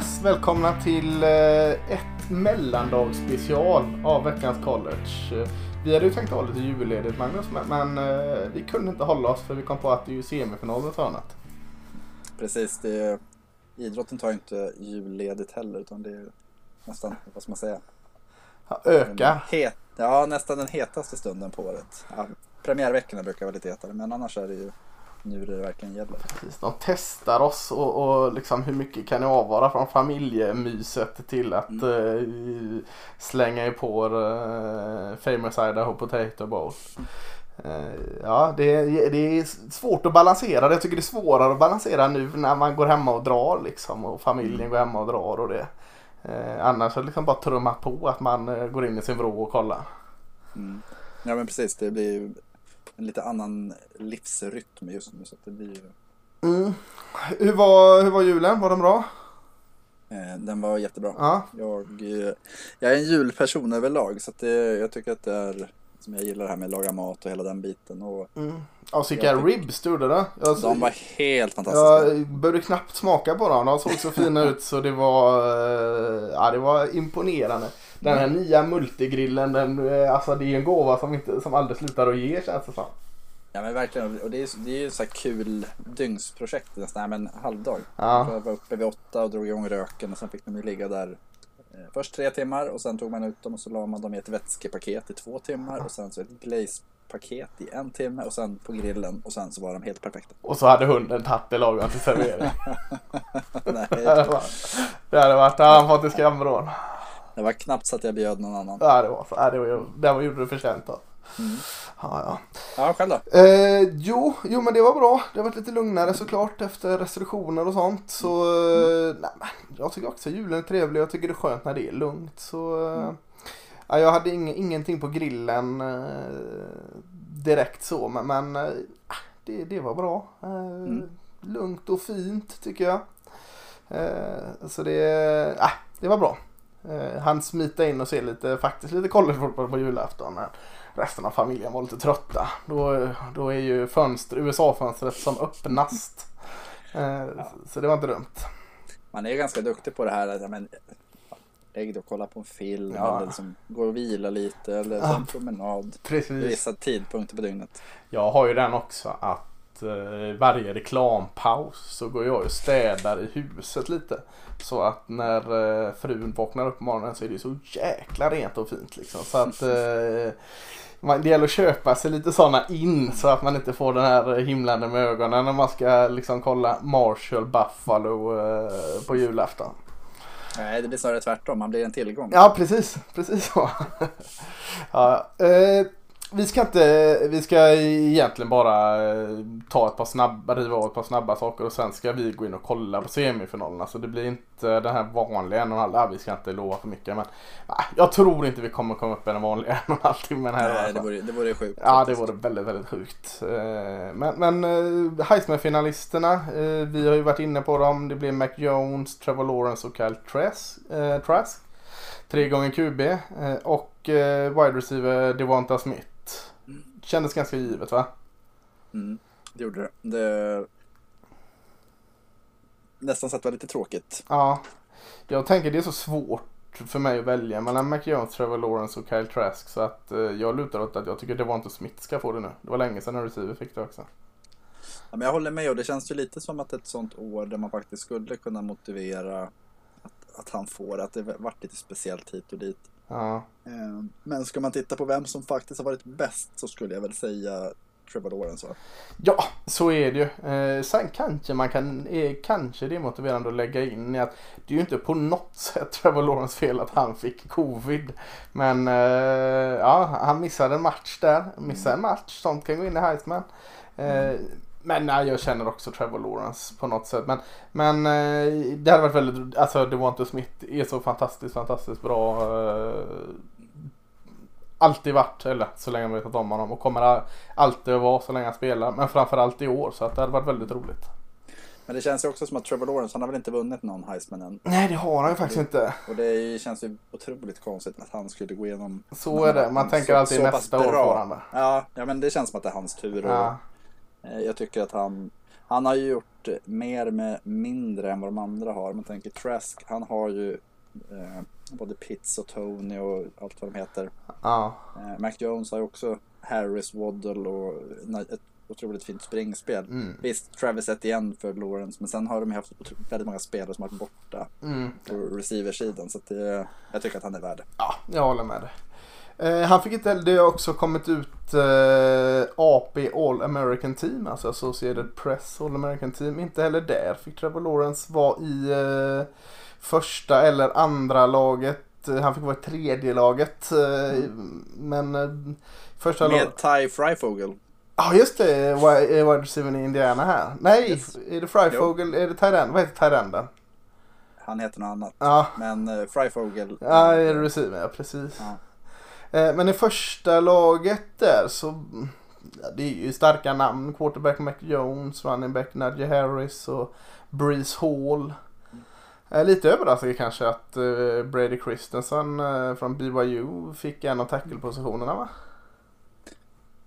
Yes, välkomna till eh, ett mellandagsspecial av veckans college. Eh, Vi hade ju tänkt ha lite julledigt Magnus, men, eh, vi kunde inte hålla oss för vi kom på att det är ju semifinal runt hörnet. Precis, det är, idrotten tar ju inte julledigt heller utan det är nästan, vad ska man säga? Ja, Öka. Het, ja, nästan den hetaste stunden på året. Ja, premiärveckorna brukar vara lite hetare men annars är det ju nu det verkligen gäller. Precis, De testar oss och, och liksom hur mycket kan ni avvara från familjemyset till att eh, slänga i på uh, famous Idaho Potato Bowl. Eh, ja, det, är- det är svårt att balansera. Jag tycker det är svårare att balansera nu när man går hemma och drar liksom och familjen går hemma och drar och det. Eh, annars är det liksom bara trummat på att man eh, går in i sin vrå och kollar. Mm. Ja men precis, det blir en lite annan livsrytm just nu så att det blir ju, Mm. Hur, var, hur var julen? Var den bra? eh, den var jättebra. Ja. Jag, eh, jag är en julperson överlag så det, jag tycker att det är som jag gillar det här med att laga mat och hela den biten och Mm. Ja, så vilka ribs du gjorde? Jag, de var helt fantastiska. Jag började knappt smaka på dem. De såg så fina ut så det var, eh, ja, det var imponerande. Den här nya multigrillen, den, eh, alltså det är en gåva som, inte, som aldrig slutar att ge känns det som. Ja men verkligen, och det är, det är ju så här kul dygnsprojekt nästan, men halvdag. Ja. Jag var uppe vid åtta och drog igång röken och sen fick de ju ligga där eh, först tre timmar och sen tog man ut dem och så la man dem i ett vätskepaket i två timmar och sen så ett glazepaket i en timme och sen på grillen och sen så var de helt perfekta. Och så hade hunden tagit det lagat till servering. Nej, det hade varit, han fått i skamvrån. Det var knappt så att jag bjöd någon annan. Ja, det var. Ja, det var, det var, gjorde du förtjänt av. Mm. Ja, ja. Ja, själv då? Eh, jo, jo, men det var bra. Det har varit lite lugnare såklart efter restriktioner och sånt. Så eh, nej, men jag tycker också julen är trevlig. Jag tycker det är skönt när det är lugnt. Så eh, ja, jag hade ing, ingenting på grillen eh, direkt så, men, men eh, det, det var bra. Eh, Mm. Lugnt och fint tycker jag. Så det, eh, det var bra. Eh, han smita in och se lite, faktiskt lite collegefotboll på julafton. när Resten av familjen var lite trötta. Då, då är ju fönster, USA-fönstret som öppnast. Eh, Så det var inte dumt. Man är ganska duktig på det här, att, ja, men, lägg dig och kolla på en film Ja. eller liksom, gå och vila lite eller Ja. en promenad. Precis. vissa tidpunkter på dygnet. Jag har ju den också att eh, varje reklampaus så går jag och städar i huset lite. Så att när eh, frun vaknar upp på morgonen så är det så jäkla rent och fint liksom. Så att eh, man, det gäller att köpa sig lite sådana in så att man inte får den här himlande med ögonen när man ska liksom kolla Marshall Buffalo på julafton. Nej, det blir snarare tvärtom. Man blir en tillgång. Ja, precis. Precis så. ja, eh, vi ska inte, vi ska egentligen bara eh, ta ett par snabba, riva av ett par snabba saker och sen ska vi gå in och kolla på semifinalerna. Så det blir inte den här vanliga en och en halv, vi ska inte lova för mycket men jag tror inte vi kommer komma upp i den vanliga en och en halv timmen här. Nej, det vore, det vore sjukt. Ja, det faktiskt. vore väldigt, väldigt sjukt. Eh, Men, men eh, Heisman-finalisterna, vi har ju varit inne på dem. Det blir Mac Jones, Trevor Lawrence och Kyle Trask. Tre gånger QB och wide receiver Devonta Smith. Kändes ganska givet va? Mm, det gjorde det. det. Nästan så att det var lite tråkigt. Ja. Jag tänker det är så svårt för mig att välja mellan Mac Jones, Trevor Lawrence och Kyle Trask. Så att eh, jag lutar åt att jag tycker Devonta Smith ska få det nu. Det var länge sedan en receiver fick det också. Ja, men jag håller med och det känns ju lite som att ett sånt år där man faktiskt skulle kunna motivera att, att han får, att det varit lite speciellt hit och dit. Ja. Eh, Men ska man titta på vem som faktiskt har varit bäst så skulle jag väl säga Trevor Lawrence. va? Ja, så är det ju. Eh, sen kanske man kan, eh, kanske det är motiverande att lägga in i att det är ju inte på något sätt Trevor Lawrence fel att han fick covid. Men eh, ja, han missade en match där. Missade en match, sånt kan gå in i Heisman. Eh, men nej, jag känner också Trevor Lawrence på något sätt. Men, men eh, det hade varit väldigt, alltså Devonta Smith är så fantastiskt, fantastiskt bra. Eh, alltid varit, eller så länge man vetat om honom och kommer alltid att vara så länge han spelar. Men framförallt i år så att det hade varit väldigt roligt. Men det känns ju också som att Trevor Lawrence, han har väl inte vunnit någon Heisman än. Nej det har han ju faktiskt inte. Och det ju- känns ju otroligt konstigt att han skulle gå igenom. Så är det. Man tänker alltid så nästa år får han det. Ja, ja, men det känns som att det är hans tur. Och Ja. Eh, jag tycker att han, Han har ju gjort mer med mindre än vad de andra har. Man tänker Trask, han har ju eh, både Pitts och Tony och allt vad de heter. Ja. Eh, Mac Jones har ju också Harris, Waddle och ett otroligt fint springspel. Mm. Visst, Travis igen för Lawrence, men sen har de haft väldigt många spelare som har varit borta Mm. på receiversidan. Så att det, jag tycker att han är värd det. Ja, jag håller med dig. Eh, han fick inte det har också kommit ut eh, AP All American Team, alltså Associated Press All American Team. Inte heller där fick Trevor Lawrence vara i eh, första eller andra laget. Eh, Han fick vara i tredje laget. Eh, Men eh, första laget. Med Ty Freifogel. Ja just det, wi- wide receiver i Indiana här. Nej, Yes. är det Fryfogel? Är det Tyrend? Vad heter Tyrenden? Han heter något annat. Ja, Men uh, Freifogel. ja är det receiver, ja precis. Ja. Eh, Men i första laget där så ja, det är ju starka namn. Quarterback Mac Jones, running back Najee Harris och Breeze Hall. Eh, Lite överraskande kanske att eh, Brady Christensen från BYU fick en av tacklepositionerna va?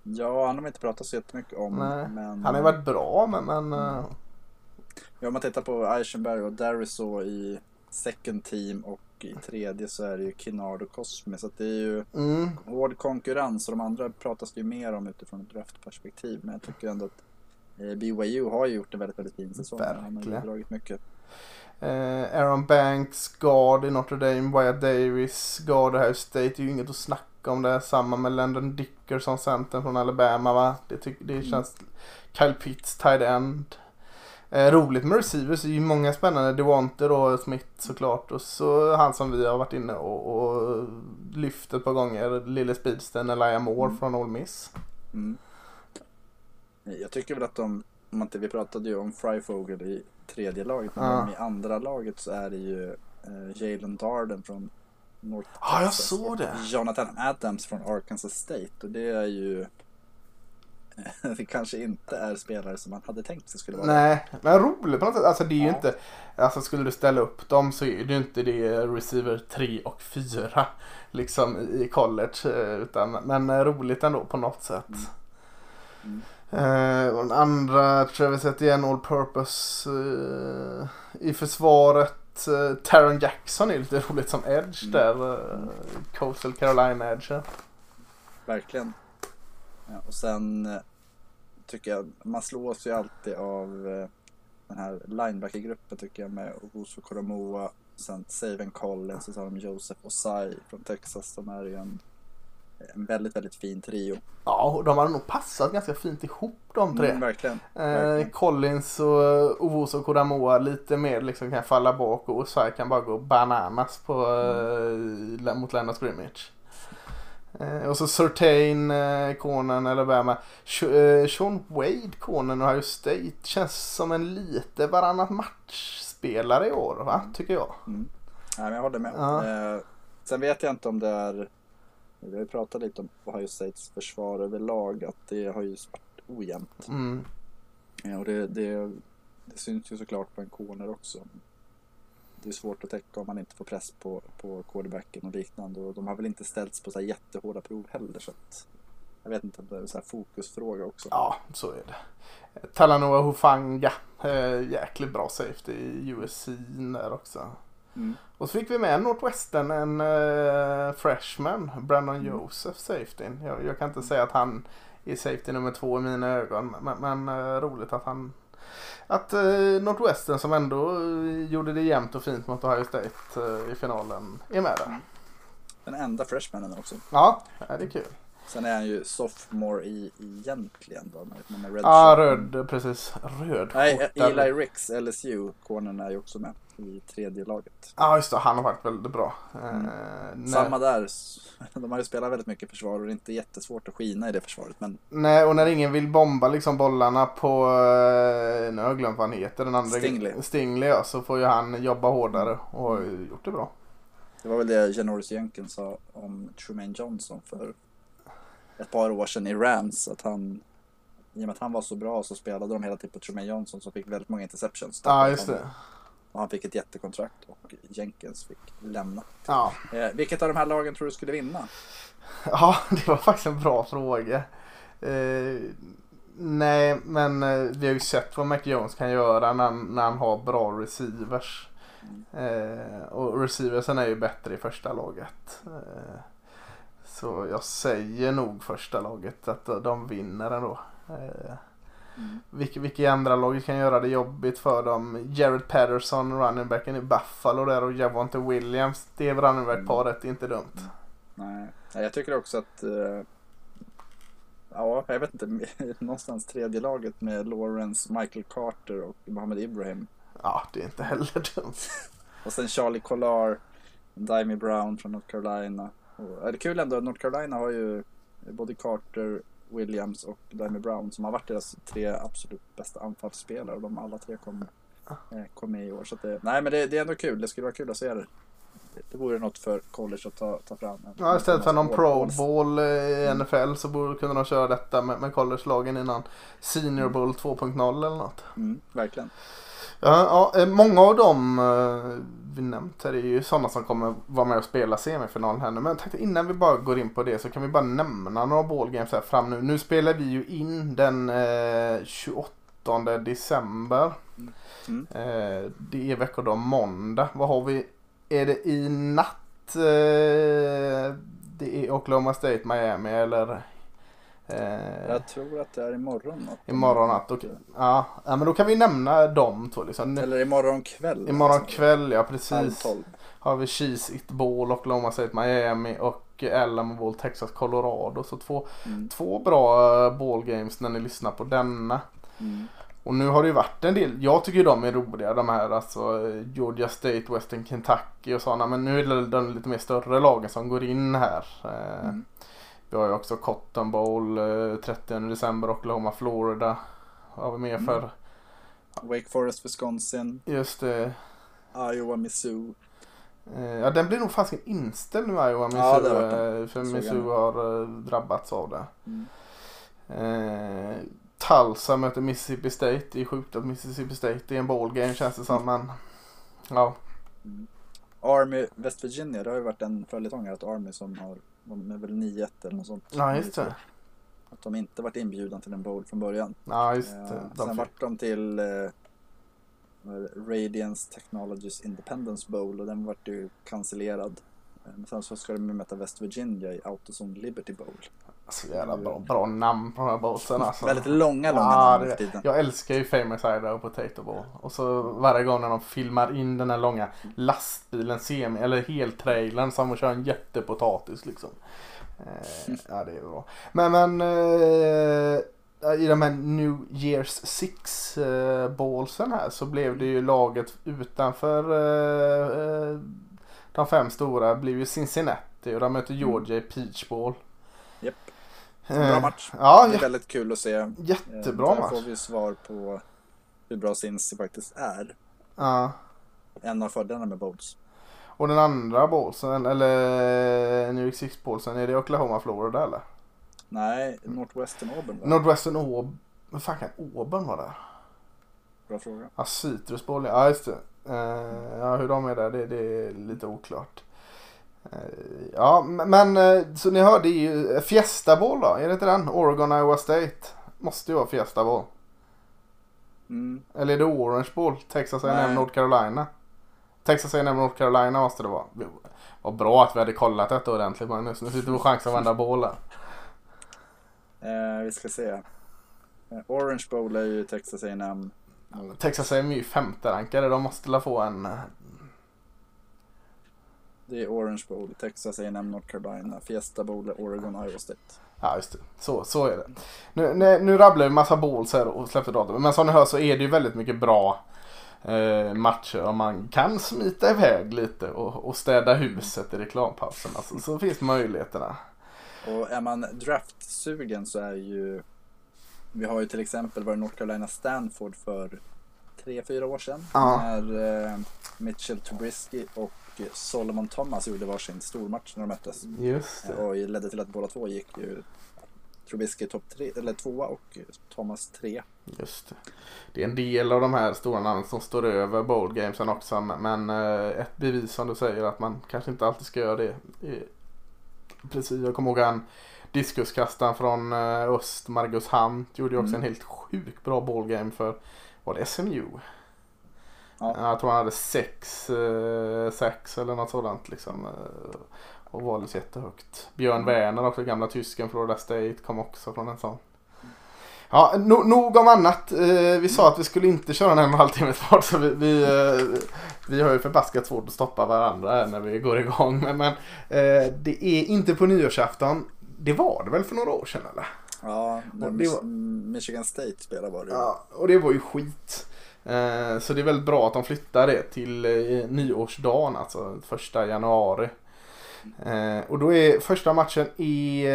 Ja, han har inte pratat så jättemycket om. Nej, Men, Han har ju varit bra men, men eh, Ja, om man tittar på Eichenberg och Dariso i second team och i tredje så är det ju Kinnard och Cosme. Så det är ju mm, hård konkurrens och de andra pratas det ju mer om utifrån ett draftperspektiv. Men jag tycker ändå att eh, BYU har ju gjort en väldigt, väldigt fin säsong. Han har dragit mycket. Eh, Aaron Banks, guard i Notre Dame, Wyatt Davis, guard Ohio State. Det är ju inget att snacka om det. Samma med Landon Dickerson, centern från Alabama va. Det, det känns... Kyle Pitts, tight end. Eh, roligt med receivers, det är ju många spännande. Devonte då, Smith såklart. Och så han som vi har varit inne och, och lyft ett par gånger. Lille Speedsten, Elijah Moore Mm. från Ole Miss. Mm. Jag tycker väl att de, om inte, vi pratade ju om Freifogel i tredje laget, men Ja. i andra laget så är det ju eh, Jalen Darden från North Ja, jag såg och det. Jonathan Adams från Arkansas State och det är ju det kanske inte är spelare som man hade tänkt sig skulle vara. Nej, men roligt på något sätt. Alltså det är ju Ja. inte, alltså skulle du ställa upp dem så är det ju inte det receiver 3 och 4 liksom i college. eh, Utan, men eh, roligt ändå på något sätt. Mm. Eh, och den andra Travis Etienne All Purpose eh, i försvaret. Eh, Taron Jackson är lite roligt som edge Mm. där. Eh, Coastal Carolina edge. Verkligen. Och sen eh, tycker jag, man slås ju alltid av eh, den här linebackergruppen tycker jag med Obuso Koromoa, sen Saven Collins och så har de Joseph Osai från Texas. De är ju en, en väldigt, väldigt fin trio. Ja, och de har nog passat ganska fint ihop de tre. Mm, verkligen. Eh, Verkligen. Collins och Owusu och Koramoa lite mer liksom kan falla bak och Osai kan bara gå bananas på, eh, mot Lennart Scrimmage. Eh, och så Surtain, eh, konen Alabama. Sh- eh, Sean Wade, konen Ohio State. Känns som en lite varannat matchspelare i år va? Tycker jag. Mm. Nej, men jag håller med. Ja. Eh, sen vet jag inte om det är, vi har ju pratat lite om Ohio States försvar överlag, att det har ju varit ojämnt. Mm. Ja, och det, det, det syns ju såklart på en corner också. Det är svårt att täcka om man inte får press på, på quarterbacken och liknande. Och de har väl inte ställts på så här jättehårda prov heller. Så att, jag vet inte om det är en så här fokusfråga också. Ja, så är det. Talanoa Hufanga. Eh, jäkligt bra safety i USC där också. Mm. Och så fick vi med Northwestern, en uh, freshman, Brandon Mm. Joseph, safety. Jag, jag kan inte säga att han är safety nummer två i mina ögon, men, men eh, roligt att han att uh, Northwestern som ändå eh, gjorde det jämnt och fint mot Ohio State eh, i finalen är med där. Den enda freshmanen också. Ja, det är kul. Sen är han ju sophomore i egentligen då. Red Ja, shirt. röd, precis. Röd Nej. Eli Ricks, LSU, cornern är ju också med i tredje laget. Ja, just det. Han har varit väldigt bra. Eh, Mm. nej. Samma där. De har ju spelat väldigt mycket försvar och det är inte jättesvårt att skina i det försvaret. Men Nej, och när ingen vill bomba liksom bollarna på, eh, nu har jag glömt vad han heter, den andra. Stingley. Stingley ja, så får ju han jobba hårdare och har ju gjort det bra. det var väl det Janoris Jenkins sa om Trumaine Johnson för ett par år sedan i Rams. Att han, i och med att han var så bra så spelade de hela tiden på Trumaine Johnson som fick väldigt många interceptions. Ja, just det. Och han fick ett jättekontrakt och Jenkins fick lämna. Ja. Eh, vilket av de här lagen tror du skulle vinna? ja, det var faktiskt en bra fråga. Eh, Nej, men eh, vi har ju sett vad Mac Jones kan göra när, när han har bra receivers. Eh, och receiversen är ju bättre i första laget. Så jag säger nog första laget att de vinner ändå. Eh, Mm. vilka, vilka andra laget kan göra det jobbigt för dem? Jared Patterson, running backen i Buffalo där och Javonte Williams. Det running back-paret är inte dumt. Nej, jag tycker också att eh, Ja, jag vet inte. Någonstans tredje laget med Lawrence, Michael Carter och Mohammed Ibrahim. Ja, det är inte heller dumt. Och sen Charlie Collar, Dimey Brown från North Carolina. Och, ja, det är kul ändå, North Carolina har ju både Carter, Williams och Dimey Brown som har varit deras tre absolut bästa anfallsspelare och de alla tre kom, eh, kom med i år. Så det, nej men det, det är ändå kul, det skulle vara kul att se det. Det, det vore något för college att ta, ta fram. Ja, istället för någon pro bowl eh, i NFL så borde kunde de köra detta med, med college-lagen innan Senior Bowl 2.0 eller något. Mm, verkligen. Ja, ja, eh, många av dem eh, vi nämnt här är ju sådana som kommer vara med och spela semifinalen här nu. Men jag tänkte innan vi bara går in på det så kan vi bara nämna några ballgames här fram nu. Nu spelar vi ju in den eh, 28 december. Mm. Eh, det är veckodag måndag. Vad har vi? Är det i natt? Eh, det är Oklahoma State Miami eller? Eh, Jag tror att det är imorgon något. imorgon natt. Okej. Ja, ja, men då kan vi nämna de två liksom. Eller imorgon kväll. Imorgon alltså. kväll, ja precis. Har vi Cheese It Bowl, Oklahoma State Miami och Alamo Bowl, Texas Colorado. Så två, Mm. två bra eh, ballgames när ni lyssnar på denna. Mm. Och nu har det ju varit en del, jag tycker de är roliga de här alltså Georgia State, Western Kentucky och sådana. Men nu är det de lite mer större lagen som går in här. Eh, Mm. Vi har ju också Cotton Bowl eh, 30 december, Oklahoma, Florida. Har vi mer Mm. för? Wake Forest, Wisconsin, Just det. Iowa, Missouri. Eh, Ja den blir nog fasken inställd nu Iowa, Mizzou. Ja, det eh, för jag. har eh, drabbats av det. Mm. Eh, Tulsa möter Mississippi State. Det är sjukt att Mississippi State är en ballgame känns det som. Men ja, Mm. Army, West Virginia, det har ju varit en följetong att Army som har, de är väl 9-1 eller något sånt. ja just det. Att de inte varit inbjudna till en bowl från början. Ja just Eh, det. sen De fick, vart de till eh? Radiance Technologies Independence Bowl och den vart ju cancellerad. Eh, Men sen så ska de möta West Virginia i Autozone Liberty Bowl. Så jävla bra, bra namn på de här bowlsen alltså. Väldigt långa, långa Ja, namn det-. Jag älskar ju Famous Ida och Potato Bowl. Och så varje gång när de filmar in den här långa lastbilen, semi eller heltrailern som kör en jättepotatis liksom. Eh, ja det är bra. Men men eh, i de här New Year's Six eh, ballsen här så blev det ju laget utanför eh, eh, de fem stora blev ju Cincinnati och de möter Georgia i Peach Bowl. Japp. Eh, Bra match. Ja, Det är väldigt kul att se. Eh, jättebra Där match. får vi svar på hur bra Cincy faktiskt är. Ja. En av fördelarna med bowls. Och den andra ballsen, eller New York Six ballsen, är det Oklahoma, Florida eller? Nej, Northwestern Auburn va? Nordwestern Auburn, vad fan kan Auburn vara där? Bra fråga. Ja, Citrus Bowl, ja just det. Eh, ja, hur de är där, det, det är lite oklart. Eh, ja, men eh, så ni hör, det är ju Fiesta Bowl då, är det inte den? Oregon, Iowa State. Måste ju vara Fiesta Bowl. Mm. Eller är det Orange Bowl? Texas A&M. North Carolina? Texas A&M North Carolina måste det vara. Vad bra att vi hade kollat detta ordentligt Magnus. Nu sitter vi och chansar varenda boll här. Eh, vi ska se. Eh, Orange Bowl är ju Texas A&M. Texas A&M är ju femte rankade. De måste la få en... Det är Orange Bowl, Texas A&M North Carolina. Fiesta Bowl Oregon, Iowa State. Ja just det. Så, så är det. Nu, nu, nu rabblar vi massa balls här och släppte datum. Men som ni hör så är det ju väldigt mycket bra eh, matcher. Om man kan smita iväg lite och, och städa huset i reklampauserna så, så finns möjligheterna. Och är man draftsugen så är ju Vi har ju till exempel varit North Carolina Stanford för tre, fyra år sedan. Ja. När eh, Mitchell Trubisky och Solomon Thomas gjorde varsin stormatch när de möttes. Just det. Och ledde till att båda två gick ju Trubisky topp tre, eller tvåa och Thomas tre. Just det. Det är en del av de här stora namnen som står över bowl gamesen också. Men eh, ett bevis som du säger att man kanske inte alltid ska göra det. Precis, jag kommer ihåg han diskuskastaren från eh, öst, Margus Hunt, gjorde ju också Mm. en helt sjukt bra ballgame för, var det SMU? Ja. Jag tror han hade sex, eh, sex eller något sådant liksom. eh, Och valdes jättehögt. Björn Mm. Werner också, gamla tysken Florida State, kom också från en sån. Ja, no, nog om annat. Eh, vi sa att vi skulle inte köra en en och en halv timme kvar så vi, vi, eh, vi har ju förbaskat svårt att stoppa varandra när vi går igång. Men, men eh, det är inte på nyårsafton. Det var det väl för några år sedan eller? Ja, det var- Mich- Michigan State spelar var det ju. Ja, och det var ju skit. Eh, så det är väldigt bra att de flyttar det till eh, nyårsdagen, alltså första januari. Eh, och då är första matchen i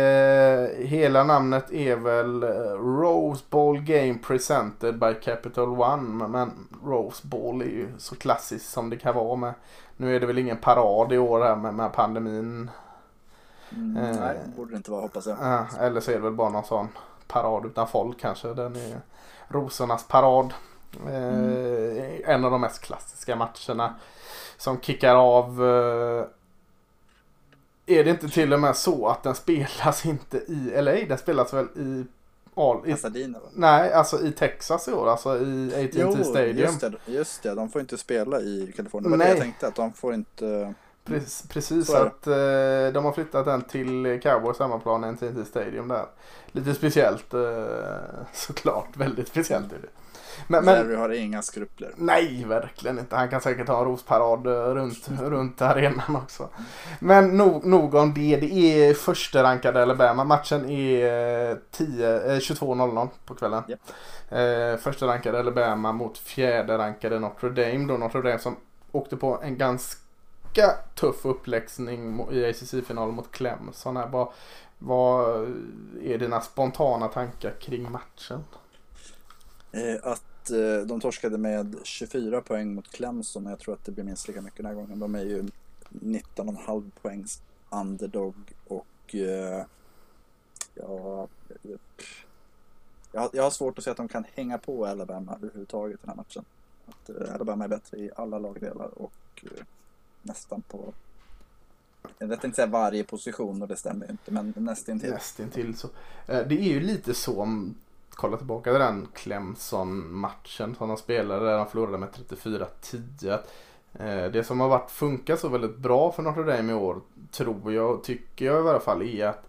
hela namnet är väl Rose Bowl Game Presented by Capital One. Men, Rose Bowl är ju så klassiskt som det kan vara med. Nu är det väl ingen parad i år här med, pandemin. Mm, Eh. nej, borde det inte vara hoppas jag. Ja, eller så är det väl bara någon sån parad utan folk kanske. Den är rosornas parad. Eh, En av de mest klassiska matcherna. Som kickar av. Eh, är det inte till och med så att den spelas inte i LA? Den spelas väl i... I Pasadena nej, alltså i Texas i år. Alltså i AT&T Stadium. just det, just det. De får inte spela i Kalifornien. Det var det jag tänkte. Att de får inte... Precis, precis att eh, de har flyttat den till Cowboys hemmaplan, AT&T Stadium där. Lite speciellt eh, såklart, väldigt speciellt är det. Men, men Jerry har inga skrupler. nej, verkligen inte. Han kan säkert ha en rosparad eh, runt, runt arenan också. Men nog, nog om det. Det är första rankade Alabama. Matchen är eh, 10, eh, 22.00 på kvällen. Japp. Eh, första rankade Alabama mot fjärde rankade Notre Dame. Då Notre Dame som åkte på en ganska tuff uppläxning i ACC-finalen mot Clemson. Här. Vad, vad är dina spontana tankar kring matchen? Eh, att de torskade med 24 poäng mot Clemson. och Jag tror att det blir minst lika mycket den här gången. De är ju 19,5 poängs underdog. Och eh, ja, jag, har- jag har svårt att se att de kan hänga på Alabama överhuvudtaget i den här matchen. Att eh, Alabama är bättre i alla lagdelar och nästan på jag tänkte säga varje position och det stämmer ju inte men nästintill. Nästintill så. Det är ju lite så kolla tillbaka till den Clemson-matchen som de spelade där de förlorade med 34-10. att, eh, Det som har varit funkat så väldigt bra för Notre Dame i år tror jag, tycker jag i alla fall, är att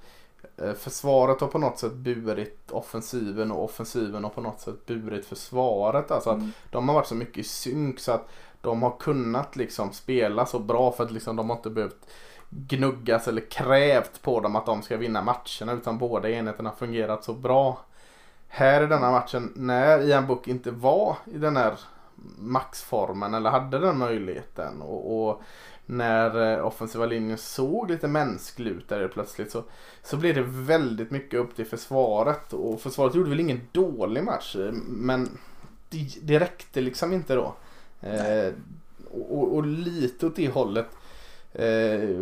eh, försvaret har på något sätt burit offensiven och offensiven har på något sätt burit försvaret. Alltså att Mm. de har varit så mycket i synk så att de har kunnat liksom spela så bra för att liksom de har inte behövt gnuggas eller krävt på dem att de ska vinna matcherna utan båda enheterna har fungerat så bra. Här i denna matchen när Ian Book inte var i den här maxformen eller hade den möjligheten och, och när eh, offensiva linjen såg lite mänsklig ut där plötsligt så, så blev det väldigt mycket upp till försvaret och försvaret gjorde väl ingen dålig match eh, men det, det räckte liksom inte då. Eh, och, och lite åt det hållet eh,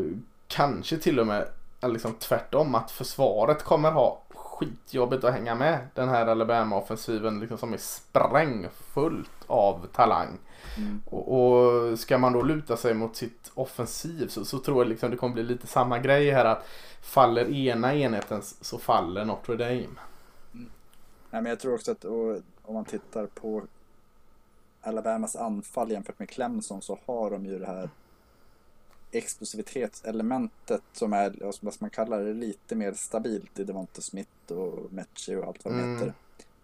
kanske till och med liksom tvärtom att försvaret kommer ha skitjobbigt att hänga med den här Alabama-offensiven liksom som är sprängfullt av talang. Mm. Och, och ska man då luta sig mot sitt offensiv så, så tror jag liksom det kommer bli lite samma grej här att faller ena enheten så faller Notre Dame. Nej, men jag tror också att och, om man tittar på Alabamas anfall jämfört med Clemson så har de ju det här explosivitetselementet som är, vad man kalla det, lite mer stabilt i Devonte Smith och Mechie och allt vad de Mm. heter.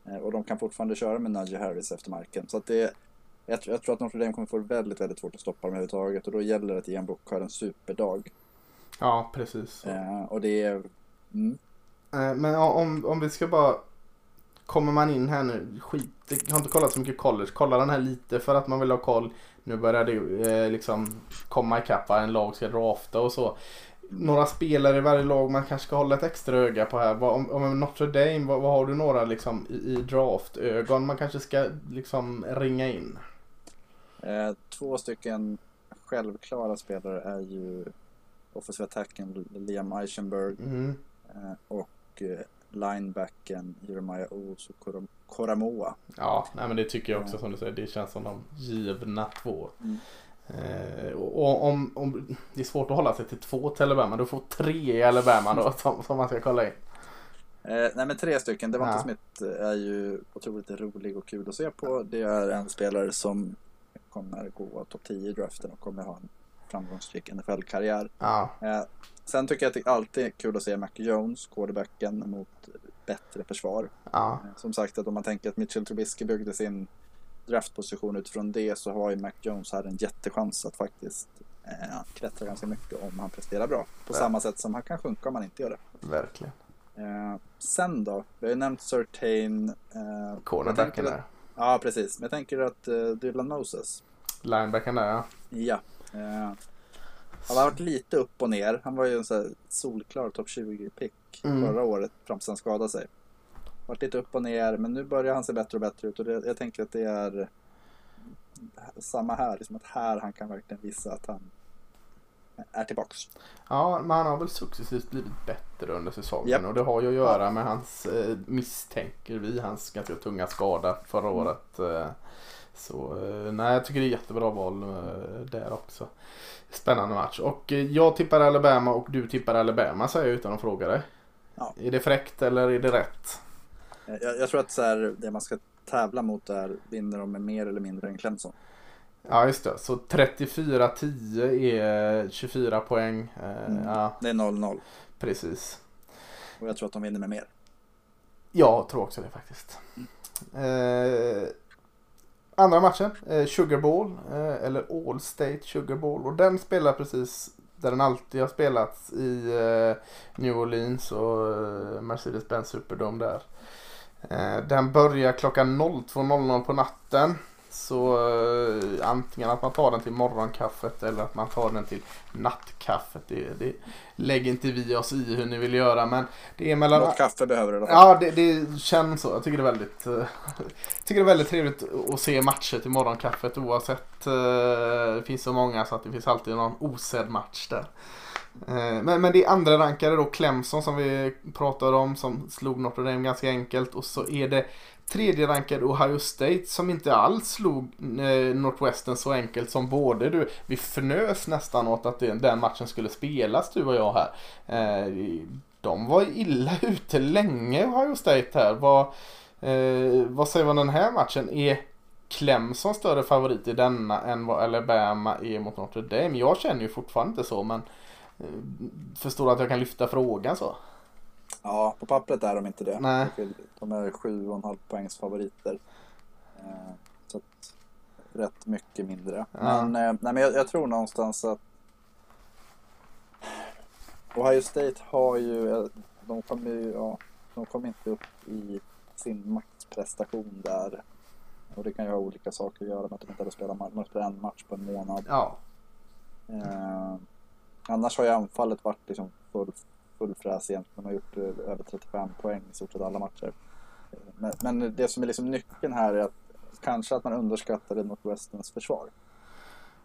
Eh, Och de kan fortfarande köra med Najee Harris efter marken. Så att det, jag, jag tror att Notre Dame kommer få väldigt, väldigt svårt att stoppa dem överhuvudtaget och då gäller det att Ian Book har en superdag. Ja, precis. Eh, och det är... Mm, Eh, Men om, om vi ska bara Kommer man in här nu, skit, jag har inte kollat så mycket college, kolla den här lite för att man vill ha koll. Nu börjar det eh, liksom komma ikapp en lag ska drafta och så. Några spelare i varje lag man kanske ska hålla ett extra öga på här. Vad- Om, om Notre Dame, vad, vad har du några liksom i, i draftögon man kanske ska liksom ringa in? Eh, två stycken självklara spelare är ju offensive attacken Liam Eichenberg Mm. eh, och eh, linebacken Jeremiah Owusu Koram- Koramoa. Ja, nej men det tycker jag också som du säger. Det känns som de givna två. Mm. Eh, och och om, om, det är svårt att hålla sig till två till Alabama. Du får tre i Alabama då som, som man ska kolla in. Eh, nej men tre stycken. Devonta Ja. Smith är ju otroligt rolig och kul att se på. Det är en spelare som kommer gå topp 10 i draften och kommer ha en framgångsrik NFL-karriär. Ja, Eh, sen tycker jag att det alltid är kul att se Mac Jones, quarterbacken, mot bättre försvar. ja, Eh, Som sagt att om man tänker att Mitchell Trubisky byggde sin draftposition utifrån det så har ju Mac Jones här en jättechans att faktiskt eh, klättra ganska mycket om han presterar bra. På Ja. samma sätt som han kan sjunka om han inte gör det. verkligen. Eh, sen då? Vi har ju nämnt Certain. Eh, Cornerbacken där. Ja, precis. Men jag tänker att eh, Dylan Moses. Linebacken där ja. Ja. Eh, han har varit lite upp och ner. Han var ju en så här solklar topp 20-pick Mm. förra året fram tills han skadade sig. Varit lite upp och ner, men nu börjar han se bättre och bättre ut. Och det, jag tänker att det är samma här. Liksom att här han kan verkligen visa att han är tillbaks. Ja, men han har väl successivt blivit bättre under säsongen Japp. och det har ju att göra med hans, eh, misstänker vi, hans ganska tunga skada förra Mm. året. Eh, så eh, nej, jag tycker det är jättebra val eh, där också. Spännande match. Och eh, jag tippar Alabama och du tippar Alabama säger jag utan att fråga dig. Ja. Är det fräckt eller är det rätt? Jag, jag tror att så här, det man ska tävla mot är vinner de med mer eller mindre än Clemson. Ja, just det. Så 34-10 är 24 poäng. Mm. Ja, Det är 0-0 precis. och jag tror att de vinner med mer. Jag tror också det faktiskt. Eh, andra matchen, eh, Sugar Bowl, eh, eller All State Sugar Bowl. Och den spelar precis där den alltid har spelats i eh, New Orleans och eh, Mercedes-Benz Superdome där. Eh, den börjar klockan 02.00 på natten. Så eh, antingen att man tar den till morgonkaffet eller att man tar den till nattkaffet. Det, det lägger inte vi oss i hur ni vill göra men det är mellan... Något kaffe behöver du. Ja, det, det känns så. Jag tycker det är väldigt, eh, tycker det är väldigt trevligt att se matcher till morgonkaffet oavsett. eh, Det finns så många så att det finns alltid någon osedd match där. Eh, Men, men det är andra rankade då Clemson som vi pratade om som slog Notre Dame ganska enkelt och så är det tredje rankad Ohio State som inte alls slog eh, Northwestern så enkelt som både du, vi fnös nästan åt att den matchen skulle spelas du och jag här. Eh, de var illa ute länge Ohio State här. Vad, eh, vad säger man om den här matchen? Är Clemson större favorit i denna än vad Alabama är mot Notre Dame? Jag känner ju fortfarande inte så men eh, förstår att jag kan lyfta frågan så. Ja, på pappret är de inte det. Nej. De är 7,5 poängs favoriter. Eh, Så att, rätt mycket mindre. Ja. Men, eh, nej, men jag, jag tror någonstans att Ohio State har ju, eh, de kommer ju, ja, de kommer inte upp i sin maxprestation där. Och det kan ju ha olika saker att göra med att de inte hade spelat match, en match på en månad. Ja, Eh, annars har ju anfallet varit liksom full, full fräs egentligen. De har gjort eh, över 35 poäng i stort sett alla matcher. Eh, Men, men det som är liksom nyckeln här är att kanske att man underskattade Northwesterns försvar.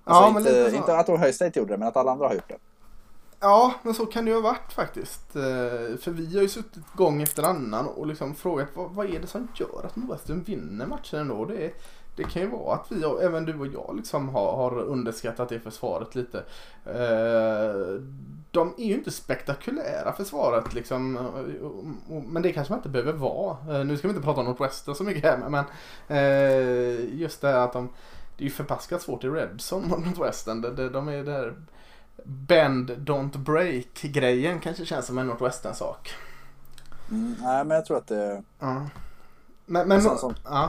Alltså ja men inte, så. inte att Ohio State gjorde det, men att alla andra har gjort det. Ja, men så kan det ju ha varit faktiskt. Eh, För vi har ju suttit gång efter annan och liksom frågat vad, vad är det som gör att Northwestern vinner matchen ändå? Det, är, det kan ju vara att vi, även du och jag, liksom har, har underskattat det försvaret lite. De är ju inte spektakulära försvaret liksom. och- och- Men det kanske man inte behöver vara. Eh, Nu ska vi inte prata om Northwestern så mycket här men eh, just det här att de det är ju förbaskat svårt i Redson mot Northwestern. De, de, de är där Bend don't break grejen kanske känns som en Northwestern sak. Mm, nej, men jag tror att det... Ja. Men, men Och som- ja.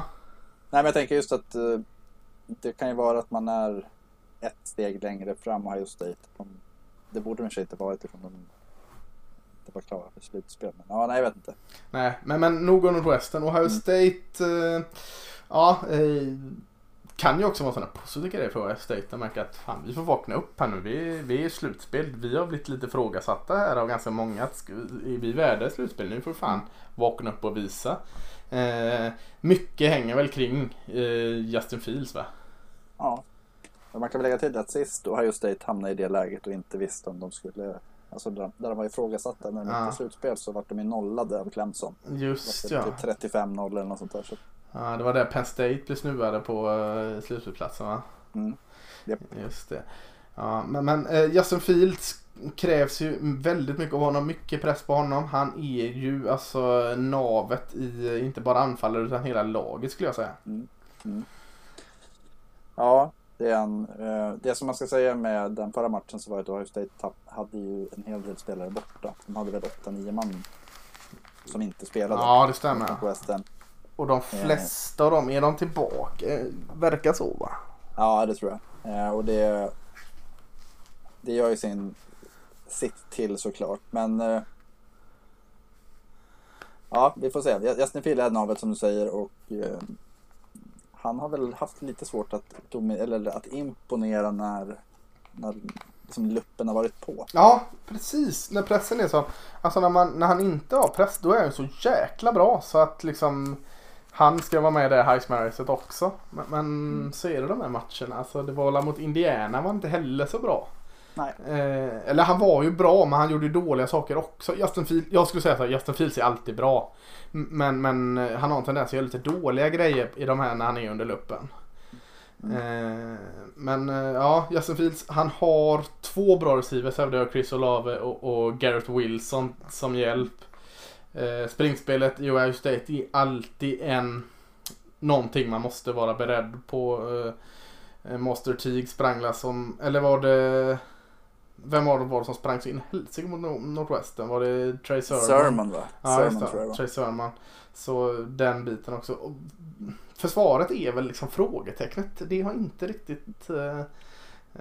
Nej, men jag tänker just att eh, det kan ju vara att man är ett steg längre fram Ohio State. De, det borde de i sig inte varit ifrån de inte var klara för slutspel. Men ja, nej, jag vet inte. Nej, men, men nog om Northwestern. Ohio Mm. State, eh, ja, eh, kan ju också vara sådana positiva grejer för Ohio State. De märker att fan, vi får vakna upp här nu. Vi, vi är i slutspel. Vi har blivit lite ifrågasatta här av ganska många. Är vi värda ett slutspel? Nu får vi fan vakna upp och visa. Eh, mycket hänger väl kring eh, Justin Fields va? Ja. Men man kan väl lägga till att sist Ohio State hamnade i det läget och inte visste om de skulle Alltså där, där de var ifrågasatta när de Ja. gick till slutspel så vart de ju nollade av Clemson. Just ja. typ 35-0 eller något sånt där. Så, ja. Det var där Penn State blev snuade på uh, slutspelsplatsen va? mm. Japp. Just det. Ja, men men eh, Justin Fields krävs ju väldigt mycket av honom. Mycket press på honom. Han är ju alltså navet i inte bara anfallare utan hela laget skulle jag säga. Mm. Mm. Ja, det är en, eh, det som man ska säga med den förra matchen så var att Ohio State tapp, hade ju en hel del spelare borta. De hade väl 8-9 man som inte spelade. Ja, det stämmer. Och de flesta av dem, är de tillbaka? Verkar så va? Ja, det tror jag. Eh, och det, det gör ju sin, sitt till såklart. Men eh, ja, vi får se. Justin Field är navet som du säger och eh, han har väl haft lite svårt att, eller att imponera när, när liksom luppen har varit på. Ja, precis. När pressen är så. Alltså när, man, när han inte har press då är han så jäkla bra så att liksom han ska vara med i det Heisman-racet också. Men, men mm. så är det de här matcherna. Alltså det var mot Indiana var inte heller så bra. Eh, eller han var ju bra men han gjorde ju dåliga saker också. Justin Field, jag skulle säga så här, Justin Fields är alltid bra. Men, men eh, han har en tendens att göra lite dåliga grejer i de här när han är under luppen. Mm. Eh, men ja, Justin Fields han har två bra receivers. Det har Chris Olave och, och Garrett Wilson som hjälp. Eh, springspelet i Ohio State är alltid en någonting man måste vara beredd på. Eh, Master Teague sprang som, eller var det vem var det var som sprang in helsike mot Northwestern? Var det Trey Sermon? Sermon va? Ja, Sermon, tror jag var. Trey Sermon. Så den biten också. Försvaret är väl liksom frågetecknet. Det har inte riktigt eh,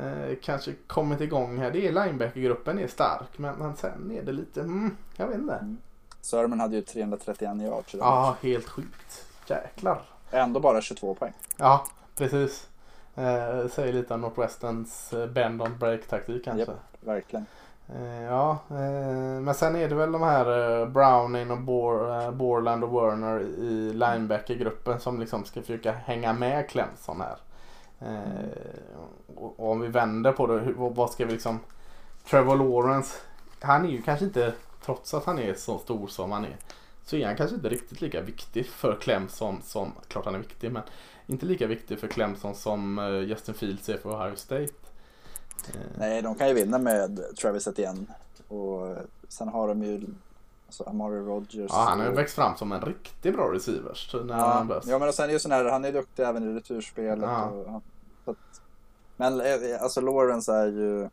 eh, kanske kommit igång här. Det är linebackergruppen är stark men, sen är det lite, mm, jag vet inte. Mm. Sörman hade ju 331 yards. Ja, helt sjukt. Jäklar. Ändå bara 22 poäng. Ja, precis. Eh, säger lite om Northwesterns eh, bend on break taktik kanske. Yep, verkligen. Eh, ja, eh, men sen är det väl de här eh, Browning och Borland och Werner i Linebackergruppen som liksom ska försöka hänga med Clemson här. Och, om vi vänder på det, vad ska vi liksom... Trevor Lawrence, han är ju kanske inte trots att han är så stor som han är, så är han kanske inte riktigt lika viktig för Clemson som, klart han är viktig, men inte lika viktig för Clemson som Justin Fields är för Ohio State. Eh. Nej, de kan ju vinna med Travis Etienne. Och sen har de ju alltså Amari Rogers. Ja, han har ju växt fram som en riktigt bra receiver. När ja, han ja, men sen är ju sån här, han är duktig även i returspelet. Ja. Och, så att, men eh, alltså Lawrence är ju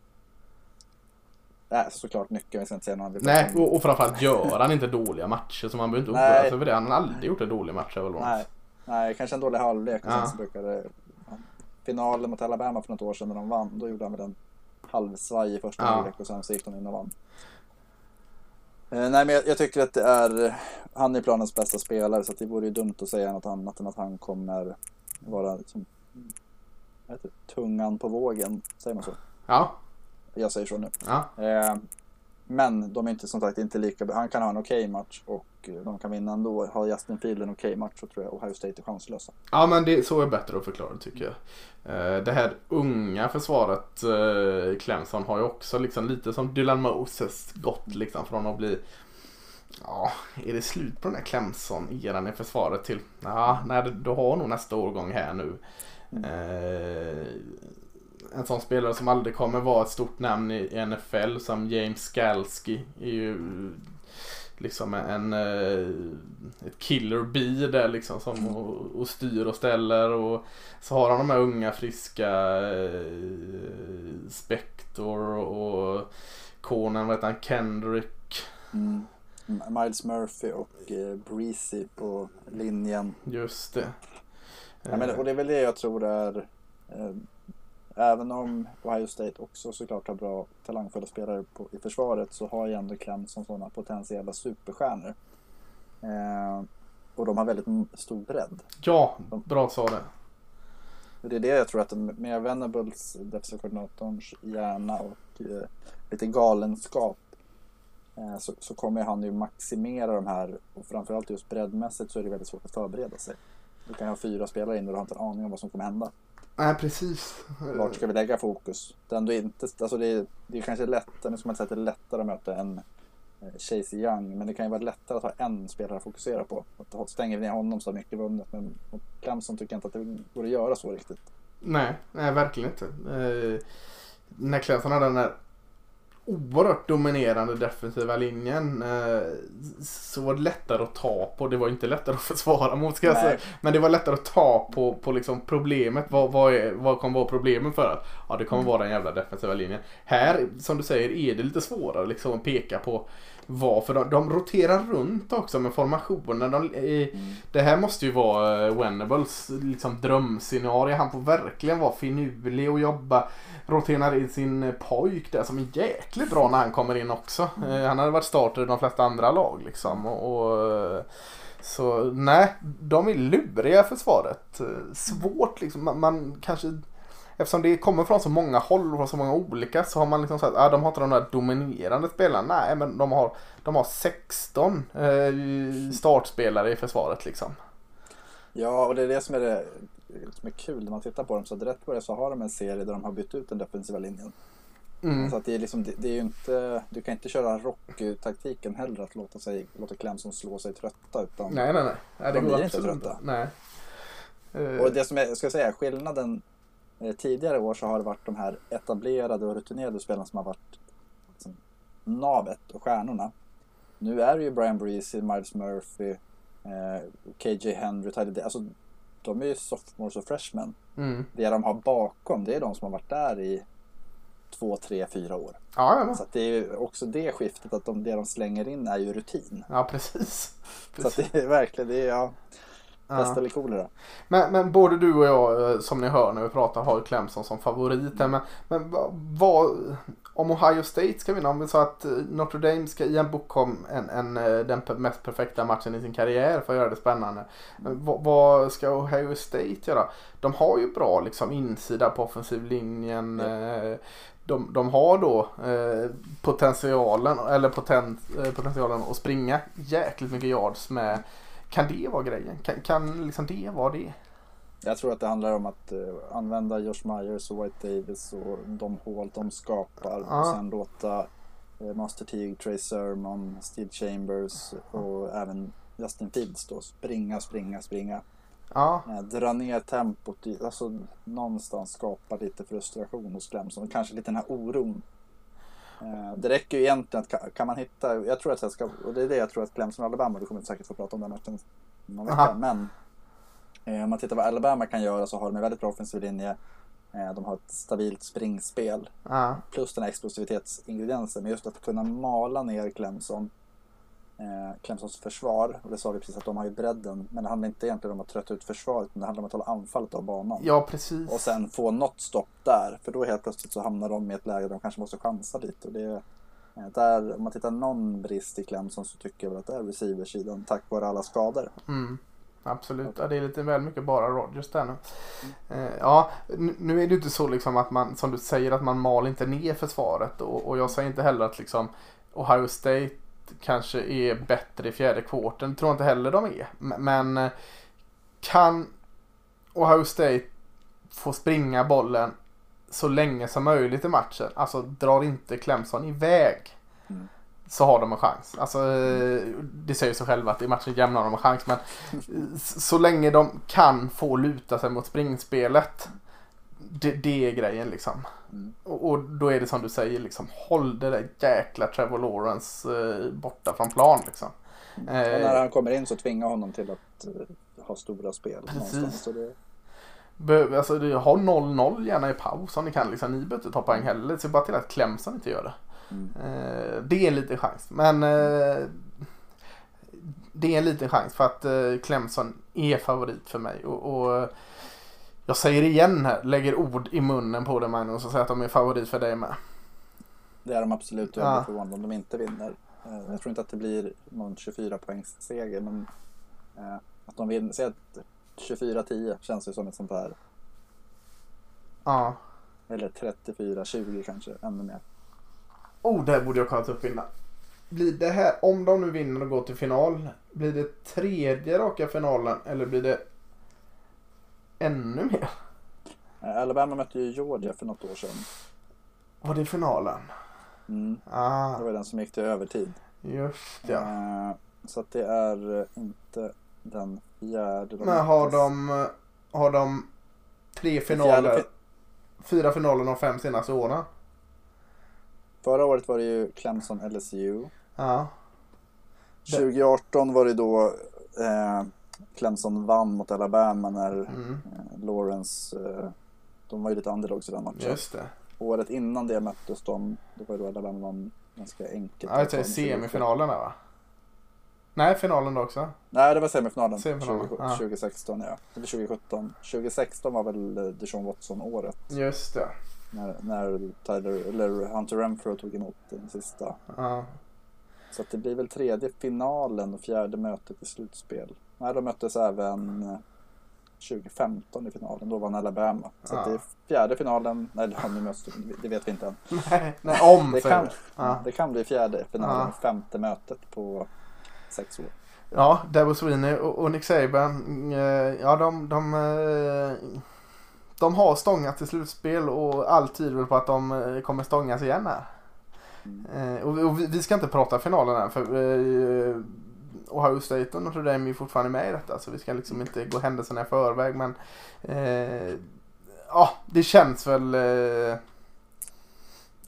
Nej, såklart nyckeln. Vi ska inte säga någon Nej, och, och framförallt gör han inte dåliga matcher. Så man behöver inte oroa sig över det. Han har aldrig gjort en dålig match över Nej, nej kanske en dålig halvlek. Och ja. sen så brukade finalen mot Alabama för något år sedan när de vann. Då gjorde han väl en halvsvaj i första ja. halvlek och sen så gick de in och vann. Eh, nej men jag, jag, tycker att det är, han är planens bästa spelare så det vore ju dumt att säga något annat än att han kommer vara liksom, heter, tungan på vågen, säger man så? Ja, jag säger så nu. Ja. Eh, men de är inte som sagt inte lika Han kan ha en okej okay match och de kan vinna ändå. Har Justin Field en okej okay match så tror jag Ohio State är chanslösa. Ja men det, så är bättre att förklara tycker jag. Eh, det här unga försvaret eh, Clemson har ju också liksom lite som Dylan Moses gått liksom från att bli Ja, är det slut på den här Clemson-eran i försvaret till Ja, nej, du har nog nästa årgång här nu. Mm. Eh, en sån spelare som aldrig kommer vara ett stort namn i NFL som James Skalski är ju liksom en, eh, ett killer bee där liksom som och, och, styr och ställer och så har han de här unga friska eh, Spector och konen, vad heter han, Kendrick. Mm. Miles Murphy och eh, Breezy på linjen. Just det. Ja, men, och det är väl det jag tror är eh, Även om Ohio State också såklart har bra talangfulla spelare på, i försvaret så har ju ändå Clemson sådana potentiella superstjärnor. Eh, och de har väldigt stor bredd. Ja, bra sa det. Det är det jag tror att med Venables, defensive koordinatorns hjärna och eh, lite galenskap eh, så, så, kommer han ju maximera de här och framförallt just breddmässigt så är det väldigt svårt att förbereda sig. Du kan ha fyra spelare in och du har inte en aning om vad som kommer hända. Nej, precis. Vart ska vi lägga fokus? Det är, ändå inte, alltså det är, det är kanske lättare, nu ska man säga att det är lättare att möta en eh, Chase Young, men det kan ju vara lättare att ha en spelare att fokusera på. Att stänger vi ner honom så har mycket vunnet, men mot Clemson tycker jag inte att det går att göra så riktigt. Nej, nej verkligen inte. Eh, när Clemson hade den där oerhört dominerande defensiva linjen eh, så var det lättare att ta på. Det var inte lättare att försvara mot ska jag Nej. säga. Men det var lättare att ta på, på liksom problemet. Vad, vad, är, vad kommer vara problemet för att ja, det kommer vara den jävla defensiva linjen. Här, som du säger, är det lite svårare liksom att peka på vad. För de, de roterar runt också med formationen. De, eh, Det här måste ju vara uh, Venables liksom, drömscenario. Han får verkligen vara finurlig och jobba. Roterar in sin eh, pojk där som är jäkligt bra när han kommer in också. Eh, han hade varit starter i de flesta andra lag liksom. Och, och, eh, så nej, de är luriga försvaret. Eh, Svårt liksom. Man, man kanske Eftersom det kommer från så många håll och från så många olika så har man liksom sagt att ah, de har inte de där dominerande spelarna. Nej, men de har, de har 16 eh, startspelare i försvaret liksom. Ja, och det är det som är det som är kul när man tittar på dem. Så rätt på det så har de en serie där de har bytt ut den defensiva linjen. Mm. Så att det är liksom, det, det är inte, du kan inte köra rock-taktiken heller att låta, sig, låta Clemson slå sig trötta. Utan, Nej, nej, nej. nej De går blir inte trötta. Nej. Eh, Och det som jag ska säga, skillnaden eh, tidigare år så har det varit de här etablerade och rutinerade spelarna som har varit liksom, navet och stjärnorna. Nu är det ju Brian Breezy, Miles Murphy, eh, KJ Henry, Tyler Day. Alltså, de är ju sophomores och freshmen. mm. Det de har bakom, det är de som har varit där i två, tre, fyra år. Ja, ja, Så det är ju också det skiftet, att de, det de slänger in är ju rutin. ja, precis. Så att det är verkligen, det är ja, pest Ja. eller kolera. Men, men både du och jag, eh, som ni hör när vi pratar, har ju Clemson som favorit. Men, men vad, om Ohio State ska vinna, om vi sa att eh, Notre Dame ska i en bok om en, en, eh, den mest perfekta matchen i sin karriär för att göra det spännande. Vad, vad ska Ohio State göra? De har ju bra liksom, insida på offensivlinjen. eh, De, de har då eh, potentialen, eller poten, eh, potentialen att springa jäkligt mycket yards med kan det vara grejen? Kan, kan liksom det vara det? Jag tror att det handlar om att eh, använda Josh Myers och White Davis och de hål de skapar Ja. och sen låta eh, Master Teague, Trey Sermon, Steve Chambers och även Justin Fields då springa, springa, springa. Ja, Eh, dra ner tempot, alltså någonstans skapa lite frustration hos Clemson och kanske lite den här oron. Eh, det räcker ju egentligen att kan, man hitta, jag tror att jag ska, och det är det jag tror att Clemson och Alabama, du kommer säkert få prata om den matchen någon Aha. vecka, men eh, om man tittar vad Alabama kan göra så har de en väldigt bra offensiv linje. Eh, de har ett stabilt springspel ja, plus den här explosivitetsingrediensen. Men just att kunna mala ner Clemson, eh, Clemsons försvar. Och det sa vi precis att de har ju bredden. Men det handlar inte egentligen om att trötta ut försvaret. utan det handlar om att hålla anfallet av banan. ja precis. Och sen få något stopp där. För då helt plötsligt så hamnar de i ett läge där de kanske måste chansa lite. Och det, eh, där, om man tittar någon brist i Clemson så tycker jag väl att det är receiversidan tack vare alla skador. Mm, absolut, ja, det är lite väl mycket bara Rogers där nu. Eh, ja, nu är det ju inte så liksom att man, som du säger, att man mal inte ner försvaret. Och, och jag säger inte heller att liksom Ohio State kanske är bättre i fjärde kvarten. tror inte heller de är. Men eh, kan Ohio State få springa bollen så länge som möjligt i matchen. Alltså drar inte Clemson iväg. Mm. Så har de en chans. Alltså, eh, det säger sig själva att i matchen jämnar de en chans. Men eh, så länge de kan få luta sig mot springspelet. Det, det är grejen liksom. Mm. Och, och då är det som du säger liksom. Håll det där jäkla Trevor Lawrence eh, borta från plan liksom. När Eh, han kommer in så tvingar honom till att eh, ha stora spel. Precis. någonstans. Så det, Be- alltså, det- ha 0-0 gärna i paus om ni kan. Liksom. Ni behöver inte ta poäng heller. Se bara till att Clemson inte gör det. Mm. Eh, det är en liten chans. Men eh, det är en liten chans för att eh, Clemson är favorit för mig. Och, och jag säger igen här, lägger ord i munnen på det Magnus och säger att de är favorit för dig med. Det är de absolut. Jag blir Ja. förvånad om de inte vinner. Eh, Jag tror inte att det blir någon 24 poängs seger men eh, att de vinner, säg att 24-10 känns ju som ett sånt här. Ja. Eller 34-20 kanske, ännu mer. Oh, det här borde jag kollat upp innan. Blir det här, om de nu vinner och går till final, blir det tredje raka finalen eller blir det ännu mer? Alabama mötte ju Georgia för något år sedan. Var det finalen? Mm. Ah, Det var den som gick till övertid. just ja. Eh, Så att det är eh, inte den fjärde. Men har de, eh, har de tre Fjärde finaler, fi- fyra finaler de fem senaste åren? Förra året var det ju Clemson LSU. Ja. 2018 var det då eh, Clemson vann mot Alabama när Mm. eh, Lawrence, eh, de var ju lite underdogs i den matchen. Just det. Året innan det möttes de, det var ju då Alabama vann ganska enkelt. Ja, semifinalen där va? Nej, finalen då också. Nej, det var semifinalen. Semifinalen, 20, ja. 2016 ja. Eller 2017. 2016 var väl eh, Deshaun Watson-året. Just det. När, när Tyler, eller Hunter Renfro tog emot den sista. Ja. Så det blir väl tredje finalen och fjärde mötet i slutspel. Nej, de möttes även eh, 2015 i finalen. Då vann Alabama. Så Ja. det är fjärde finalen. Nej, nu möts de. det vet vi inte än. Nej, nej, om Det kan. Ja. det kan bli fjärde finalen, Ja. femte mötet på sex år. Ja, Dabo Sweeney och, och Nick Saban. eh, Ja, de, de, eh, de har stångat i slutspel och allt tyder på att de eh, kommer stångas igen här. Mm. Eh, Och, och vi, vi ska inte prata finalen här för eh, Ohio State och Notre Dame är fortfarande med i detta så vi ska liksom inte gå händelserna i förväg men eh, ja, det känns väl eh,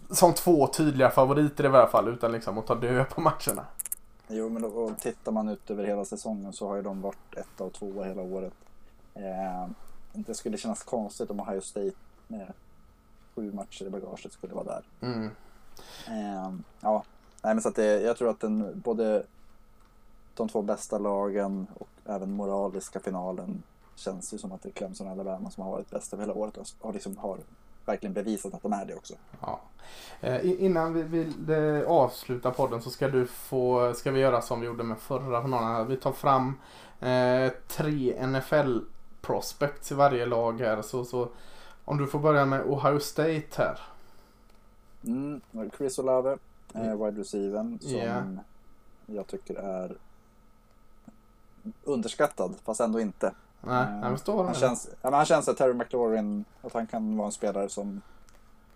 som två tydliga favoriter i varje fall utan liksom att ta död på matcherna. Jo, men då, tittar man ut över hela säsongen så har ju de varit etta och tvåa hela året. Eh, det skulle kännas konstigt om Ohio State med sju matcher i bagaget skulle vara där. Mm. Eh, ja, nej men så att det, jag tror att den, både de två bästa lagen och även moraliska finalen känns ju som att det är Clemson och Alabama som har varit bäst över hela året och har, liksom, har verkligen bevisat att de är det också. Ja. Eh, innan vi vill eh, avsluta podden så ska du få, ska vi göra som vi gjorde med förra finalen. Vi tar fram eh, tre NFL prospects i varje lag här. Så, så om du får börja med Ohio State här. Mm, Chris Olave, eh, Mm. wide receivern som Ja. jag tycker är underskattad fast ändå inte. Nej, Mm. jag förstår. Han känns, ja, han känns att Terry McLaurin, att han kan vara en spelare som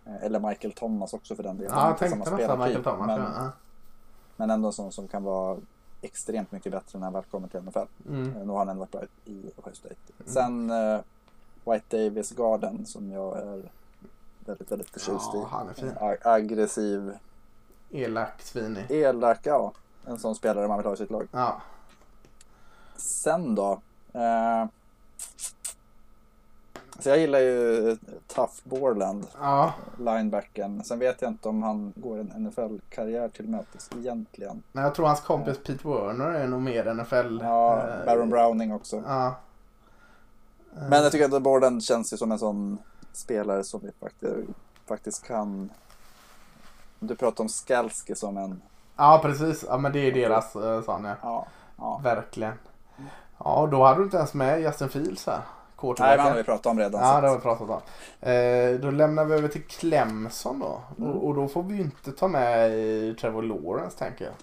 eh, eller Michael Thomas också för den delen. Ja, jag tänkte nästan Michael Thomas. Men, ja. men ändå en sån som kan vara extremt mycket bättre när han väl kommer till NFL. Mm. Eh, Nu har han ändå varit bra i Ohio State. Sen eh, White Davis Garden som jag är väldigt, väldigt förtjust Ja, i. han är fin. Eh, ag- aggressiv, Elak, svinig. elak, ja. En sån spelare man vill ha i sitt lag. Ja. Sen då? Eh, så jag gillar ju Tough Borland, ja. linebacken. Sen vet jag inte om han går en NFL-karriär till mötes egentligen. Nej, jag tror hans kompis Pete Werner är nog mer NFL. Ja, eh, Baron Browning också. Ja. Eh, Men jag tycker att Borland känns ju som en sån spelare som vi faktiskt, faktiskt kan... Du pratar om Skalski som en... Ja, precis. Ja, men det är deras uh, sån ja. Ja, ja. Verkligen. Ja, då hade du inte ens med Justin Fields här. Nej, men han har vi pratat om redan. Ja, det har vi pratat om. Eh, då lämnar vi över till Clemson då. Mm. Och, och då får vi inte ta med eh, Trevor Lawrence tänker jag.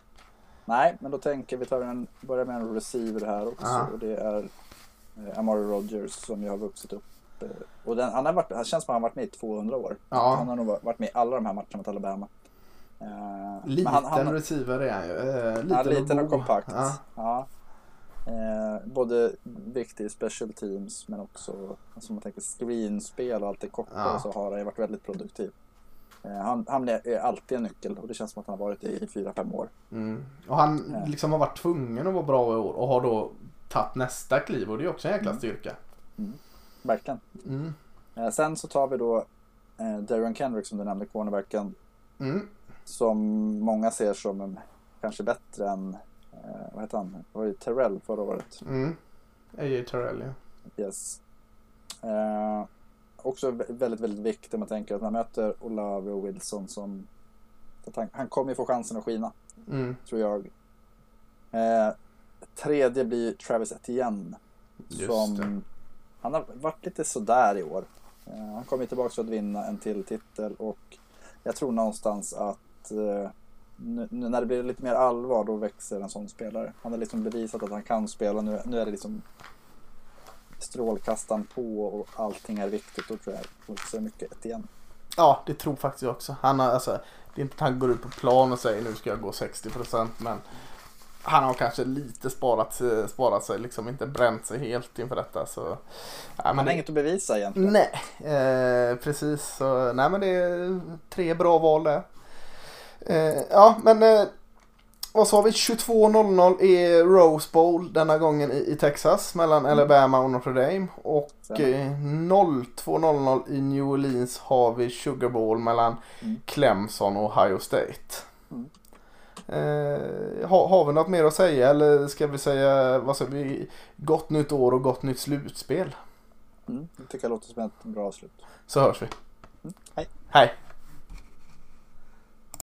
Nej, men då tänker vi tar en, börjar med en receiver här också. Ja. Och det är eh, Amari Rogers som ju har vuxit upp. Eh, och den, han, har varit, han känns som att han har varit med i 200 år. Ja. Han har nog varit med i alla de här matcherna mot Alabama. Eh, Liten han, han, receiver är han ju. Eh, liten, ja, liten och god. kompakt. Ja. Ja. Eh, både viktig i special teams men också alltså man tänker screenspel och allt det kortare Ja. så har han varit väldigt produktiv. Eh, han, han är alltid en nyckel och det känns som att han har varit det i 4-5 år. Mm. Och han Ja. liksom har varit tvungen att vara bra i år och har då tagit nästa kliv och det är också en jäkla Mm. styrka. Verkligen. Mm. Eh, sen så tar vi då eh, Darren Kendrick som du nämnde, cornerbacken. Mm. Som många ser som en, kanske bättre än, eh, vad heter han, var det Terrell förra året? Mm. A.J. Terrell ja. Yes. Eh, också vä- väldigt, väldigt viktigt om man tänker att man möter Olave och Wilson som han, han kommer ju få chansen att skina, Mm. tror jag. Eh, tredje blir Travis Etienne. Just som, det. Han har varit lite sådär i år. Eh, han kommer tillbaka för att vinna en till titel och jag tror någonstans att eh, nu, nu när det blir lite mer allvar då växer en sån spelare. Han har liksom bevisat att han kan spela. Nu, nu är det liksom strålkastaren på och allting är viktigt. Då tror jag också mycket ett igen. Ja, det tror faktiskt jag också. Han har, alltså, det är inte att han går ut på plan och säger nu ska jag gå 60% men han har kanske lite sparat, sparat sig, liksom inte bränt sig helt inför detta. Så, ja, Han har det- inget att bevisa egentligen. Nej, eh, precis. Så, nej men det är tre bra val där. Eh, ja, men eh, vad sa vi? 22.00 är Rose Bowl denna gången i, i Texas mellan Alabama och Notre Dame. Och Stämmer. eh, 02.00 i New Orleans har vi Sugar Bowl mellan Mm. Clemson och Ohio State. Mm. Eh, har, har vi något mer att säga eller ska vi säga vad säger vi? Gott nytt år och gott nytt slutspel. Mm. Det tycker jag låter som ett bra avslut. Så hörs vi. Mm. Hej. Hej.